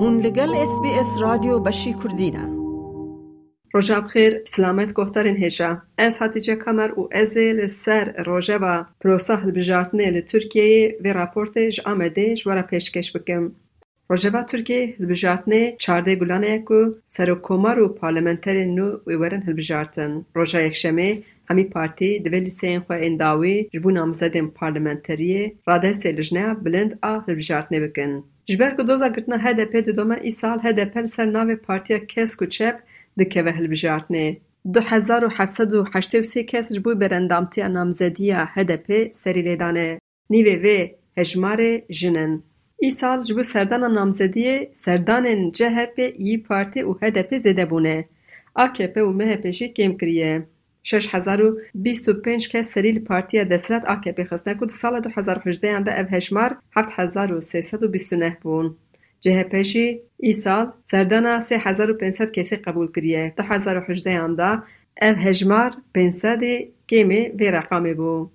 هون لگل اس بی اس رادیو بشی کردینه روژا بخیر سلامت گفتارین هجا از هاتیجه کمر و از لسر روژا و پروسا هلبجارتنه لترکیه و راپورت ج آمده جوارا پیشکش بکم. رجبا ترکی هلبجارتنی چارده گلان ایکو سرو کومارو پارلمنتری نو ویورن هلبجارتن. رجا یکشمی همی پارتی دوه لیسی اینخوا این داوی جبو نامزدیم پارلمنتری راده سیلجنی بلند آ هلبجارتنی بکن. جبر که دوزا گرتنا هده پی دو دومه ای سال هده پل سر ناوی کس کو چپ دکه و هلبجارتنی. دو هزار کس جبو برندامتی ها نامزدی پی سری لیدانه. نیوه و هجمار جنن. سال جبو سردان نامزدی سردان جهپ ای پارتی و هدپ زده بونه. AKP او MHP جی کم کریه. 6025 کس سریل پارتی دسلت AKP خسنه کد سال 2018 انده او 7329 بون. CHP جی ای سال سردان 3500 قبول کریه. 2018 انده او هشمار 500 کمی به رقم بون.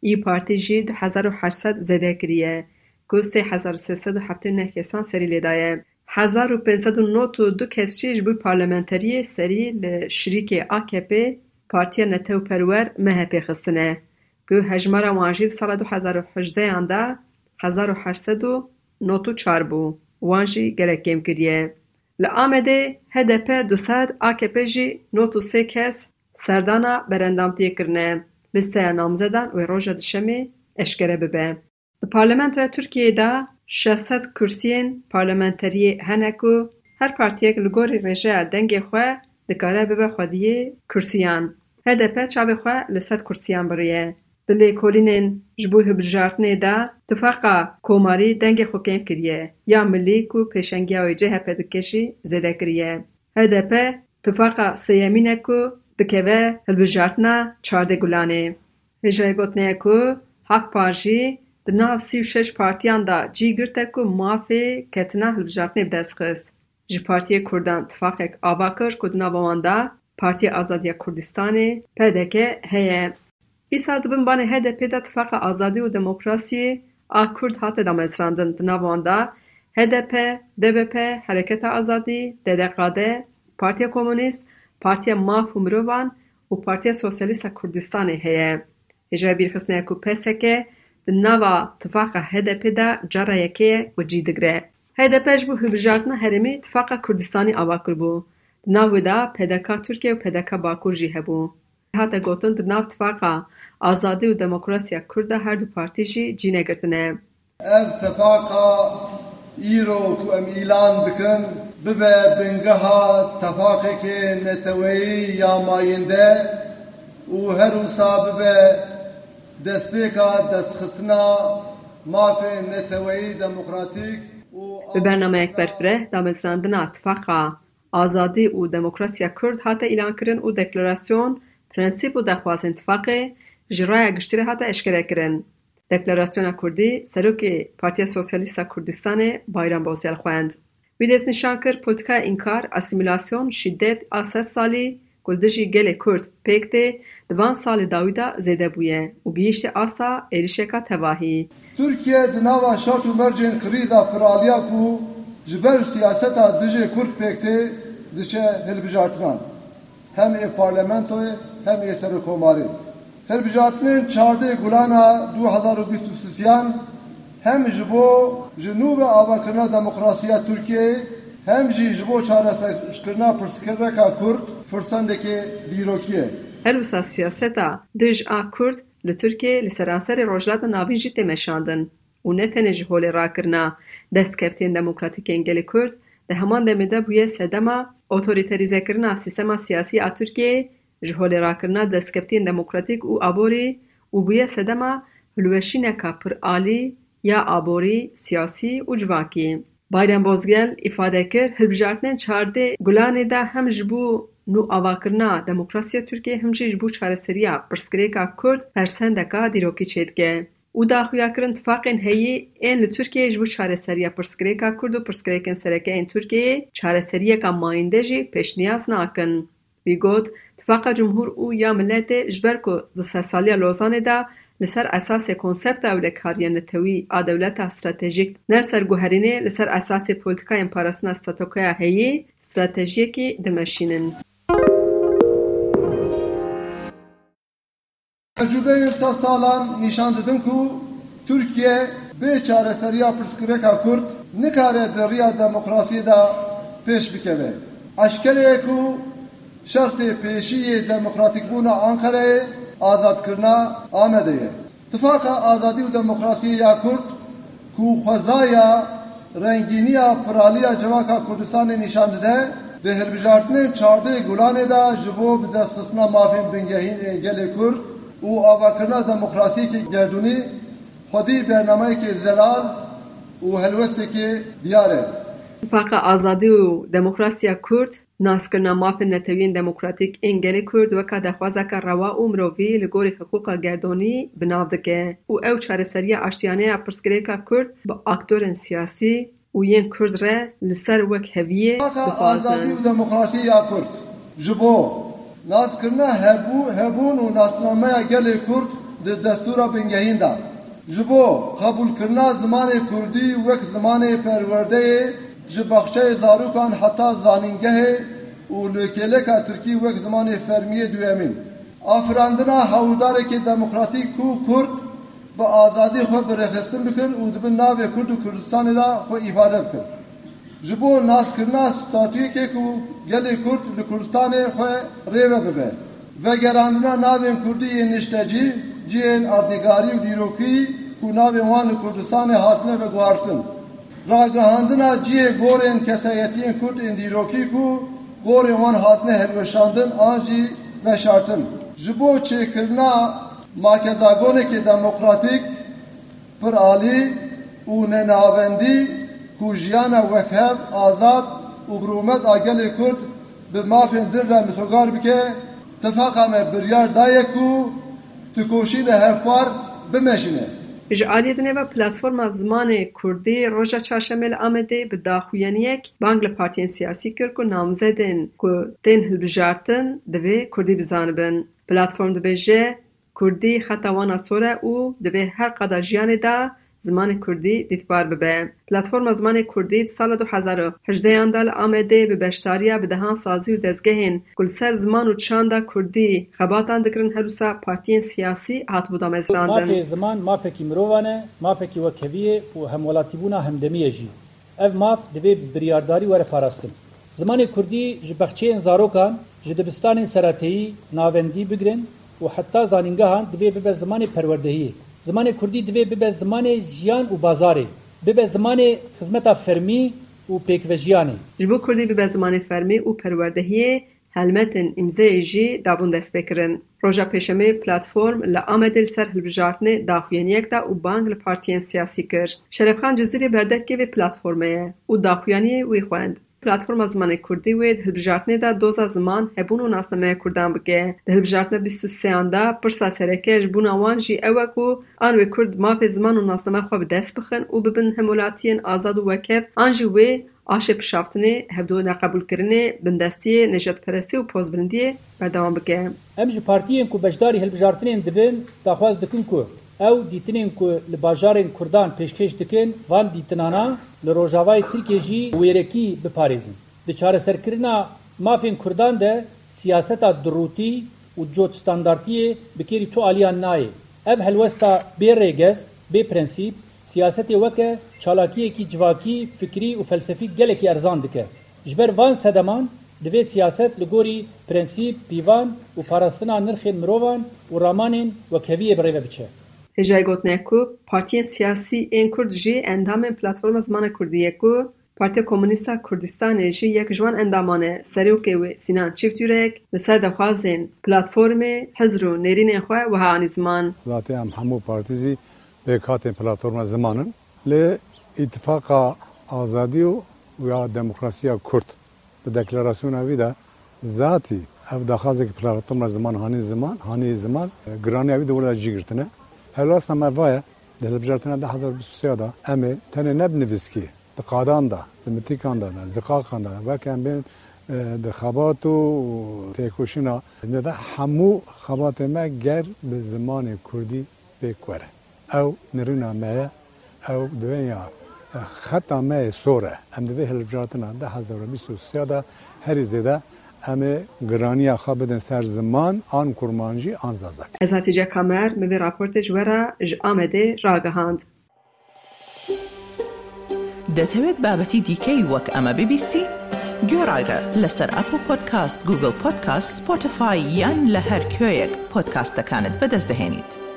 ای پارتی جی 2800 زده کریه. کو سه هزار و سه سد و هفته نه کسان سری لیدایه هزار و پیزد و نوت و دو کس شیش بوی پارلمنتری سری لشریک آکپ پارتیا نتو پرور مهپی خستنه کو هجمار وانجید سال دو هزار و حجده انده هزار و حشد و نوت و چار بو. وانجی گلک گیم کریه لآمده هده پی دو سد آکپ جی نوت و سه کس سردانا برندامتی کرنه. لسته نامزدن و روشد شمی اشکره ببه. د پارلمان ترکیه دا شست کرسیان پارلمانتری هنگو هر پارتیه لگوری رجع دنگ خو دکاره به خودی کرسیان. هدف چه به خو لست کرسیان بریه. بلی کولینن جبوه بجارت نه دا کوماری دنگ خو کم کریه. یا ملی کو پشنجی او جه پدکشی زد کریه. هدف تفاقا سیمین کو دکه به بجارت نه چارده گلانه. رجع گوتنه کو حق پارچی di nav sî û şeş partiyan de cî girte ku mafê ketina hilbijartinê bi. Ji Partiyê Kurdan tifaqek ava kir ku di nava wan de Partiya Azadiya Kurdistanê PDK heye. Îsal di bin banê HDP de Tifaqa Azadî û Demokrasiyê a Kurd hate damezrandin di nav wan de HDP, DBP, Hereketa Azadî, DDQD, Partiya Komûnîst, Partiya Maf û Mirovan û Partiya Sosyalîst a Kurdistanê heye. Hêja bîrxistneya ku PSK نوا تفاق هده پیدا جارا یکیه و جی دگره. هده پیش بو هبجارتنا هریمی تفاق کردستانی آباکر بو. نویدا دا پیدا ترکیه و پیدا کا باکر جیه بو. ها تا گوتن در نوا تفاق آزادی و دموکراسی کرده هر دو پارتی جی جی نگردنه. ایو تفاق ایرو که ام ایلان بکن ببه بینگه ها تفاقه که نتویی یا ماینده او هر اوسا به برنامه یک برفره دامزندن اتفاق آزادی و دموکراسی کرد حتی ایلان کرن و دکلوراسیون پرنسیب و دخواست انتفاق جرای اگشتیر حتی اشکره کرن دکلوراسیون کردی سروک پارتی سوسیالیست کردستان بایران بازیل خواند ویدیز نشان کرد پولتکا اینکار اسیمیلاسیون شدت آسه سالی înkar, asîmîlasyon, şîddet a sed salî ku li dijî gelê Kurd pêk tê di van salê dawî de zêde bûye û gihîşte asta êrişeka tevahî. Türkiye di nava şart û mercên krîza piraliya ku ji ber siyaseta dijî Kurd pêk tê diçe hilbijartinan. Hem ê parlamentoyê hem ê serokkomarî. Hilbijartinên çardê gulana du hezar û bîst û sisiyan hem ji bo ji nû ve avakirina demokrasiya Tirkiyeyê hem jî ji bo çareserkirina pirsgirêka Kurd فرساندکی بیروکیه هلوسا سیاستا دج آکورد لطرکی لسراسر روجلات ناویجی تمشاندن و نتنه جهول را کرنا. دست کفتین دموکراتیک انگلی کرد ده همان دمیده بویه سدما اوتوریتریزه کرنا. سیستما سیاسی آتورکی جهول را کرنا. دست کفتین دموکراتیک و آبوری. و بویه سدما هلوشی نکا پر آلی یا آبوری سیاسی و جواکی. Bayram Bozgel îfade kir hilbijartinên çardê gulanê de hem ji bo nû avakirina demokrasiya Tirkiyeyê hem jî ji bo çareseriya pirsgirêka Kurd persendeka dîrokî çêdike. û daxuyakirin tifaqên heyî ên li Tirkiyeyê ji bo çareseriya pirsgirêka Kurd û pirsgirêkên sereke ên Tirkiyeyê çareseriyeka mayînde jî pêşniyaz nakin. Wî got Veqa cumhur û ya miletê ji ber ku di sersaliya Lozanê de li ser esasê konsepta ewlekariyên li tevî a dewleta stratejîk ne serguherînê li ser esasê politikayên parastina statokoya heyî stratejiyekî dimeşînin. Tecrübeyi sa salan nişan didin ku Türkiye bê çareseriya pirsgirêka Kurd nikare deriya demokrasiyê da pêş bikeve. Eşkerê ku ئەشکەلێک و شەرتێ پێشیە دەموکراتیک بوونا ئەنقەرەیە ئازادکردنا ئامەدەیە اتفاقا ئازادی و دەموکراسی یا کورد کو خوەزایە رەنگینیە پرالیە جەواکا کوردستانی نیشان دەدە. به هەلبژارتنê çardê Gulanê da ji bo bi destxistina mafên bingehîn ê gelê Kurd û avakirina demokrasiyekî gerdûnî خودی برنامه که زلال و هلوستی که دیاره فقط آزادی و دموکراسی کرد ناسکر ماف نتوین دموکراتیک انگلی کرد و که دخوازه که روا و مروفی لگور حقوق گردانی بناو که او او چهر سریه اشتیانه اپرسگری که کرد با اکتور سیاسی و یین کرد ره لسر وک هویه بخوازن آزادی و دموکراسی یا کرد جبو ناسکر نا هبو هبون و ناسنامه اگل کرد در دستور بنگهین دار جبو قبول کرنا زمان کردی وک زمان پرورده جباخچه زاروکان حتی زانینگه و لکلک ترکی وک زمان فرمی دویمین آفراندنا حوودار که دموکراتی کو کرد با آزادی خود برخستن بکن و دبن ناو کرد و کردستان دا خود ایفاده بکن جبو ناس کرنا ستاتوی که که گل کرد لکردستان خود ریوه ببه و گراندنا ناو کردی یه نشتجی جی این و دیروکی که ناو وان لکردستان حاصله به گوارتن راگهاندن آجیه گورن کسایتیم کرد اندی روکی کو گوری وان هات نه هر وشاندن آجی و شرطم جبو چه ما که که دموکراتیک بر آلی او نه وکه آزاد اغرومت آگل کرد به مافین فن در را بکه تفاقم بریار دایکو تکوشی نه هر بمشینه. ایج آلی دنیا و پلتفرم زمان کردی روز چهارشنبه آمده به داخویانیک بانگل پارتی سیاسی کرد که نامزدین که تن هلب جاتن دو به کردی بزن بن پلتفرم دو به کردی خطا و نصره او دو به دا Zimanê Kurdî dîtbar bibe. Platforma Zimanê Kurdî di sala du hezar û hejdeyan de li Amedê bi beşdariya bidehansazî û dezgehên ku li ser ziman û çanda Kurdî xebatan dikirin herûsa partiyên siyasî hatibû damezrandin. Mafê ziman mafekî mirovan e, mafekî wekheviyê û hemwelatîbûna hemdemiyê jî. Ev maf divê biryardarî were parastin. Zimanê Kurdî ji bexçeyên zarokan ji dibistanên serateyî navendî bigirin û heta zanîngehan divê bibe zimanê perwerdehiyê. زماني کردی دوي به به زماني زبان او بازاري به به زماني و افرمي و پيکوژياني جبو ني به به زماني فرمي او پروردهيه هلمتن امزه اي جي دابوند اسپيكرن پروژه پيشمه پلاتفورم لا امدل سرهل بجارتنه داخوي نهكدا او بانگ ل پارتي سياسي كر شريف خان جزيري پلاتفورمه او داقياني وی خواند Platforma Zimanê Kurdî wê di hilbijartinê de doza ziman, hebûn û nasemeya Kurdan bike. Di hilbijartina bîst û sêyan de pirsa sereke ji bûna wan jî ew e ku an wê Kurd mafê ziman û nasemeya xwe bi dest bixin û bibin hemolatiyên azad û wekev, an jî wê آش پشافتنی هفدونا قبول کرنی بندستی نجات پرستی و پوز بلندی بردوام بکه. ام جی پارتیین کو بجداری هلبجارتنین دبن داخواز دکن کو ew dîtinên ku li bajarên Kurdan pêşkêş dikin van dîtinana li rojavayê Tirkiye jî wêrekî biparêzin. Di çareserkirina mafên Kurdan de siyaseta dirûtî û cot standartiyê bi tu aliyan nayê. Ev helwesta bê rêgez, bê prensîp, siyasetê weke çalakiyekî civakî, fikrî û felsefî gelekî erzan dike. Ji ber van sedeman divê siyaset li gorî prensîp, pîvan û parastina nirxên mirovan û ramanên wekheviyê birêve biçe. هجای گوتنه کو سیاسی این کرد جی اندام پلاتفورم زمان کردیه کو. پارتی کومونیستا کردستانی جی یک جوان اندامانه. سری و سینان چیفتیورک لسر دخوازین پلاتفورم حضر و نیرین خواه و هانی زمان. پلاتی هم همو پارتی زی بکات پلاتفورم زمانن. لی اتفاق آزادی و یا دموکراسی کرد. به دکلاراسیون اوی ده ذاتی او دخوازی که پلاتفورم زمان هانی زمان هانی زمان گرانی اوی دولا جی گرتنه. Helwasta me vaye di hilbijartina de hezar bîst da em ê tenê ne binivîskî di qadan da di mitîkan da ziqaqan da weke em bên di xebat û têkoşîna ne de hemû xebatê me ger bi zimanê Kurdî بکوره او نرونا مایه او دویا خطا مای سوره ام دوی هلبجاتنا ده هزار و بیس و سیاده هری زیده ام گرانی خواه بدن سر زمان آن کرمانجی آن زازک Ez Hatice Kamer me vê raportê ji we re ji Amedê ragihand. دەتەوێت بابەتی دیکەی وەک ئەمە ببیستی؟ گۆڕایرە لەسەر ئەپ و پۆدکاست گوگل پۆدکاست سپۆتفاای یان لە هەر کوێیەک پۆدکاستەکانت بەدەستدەێنیت.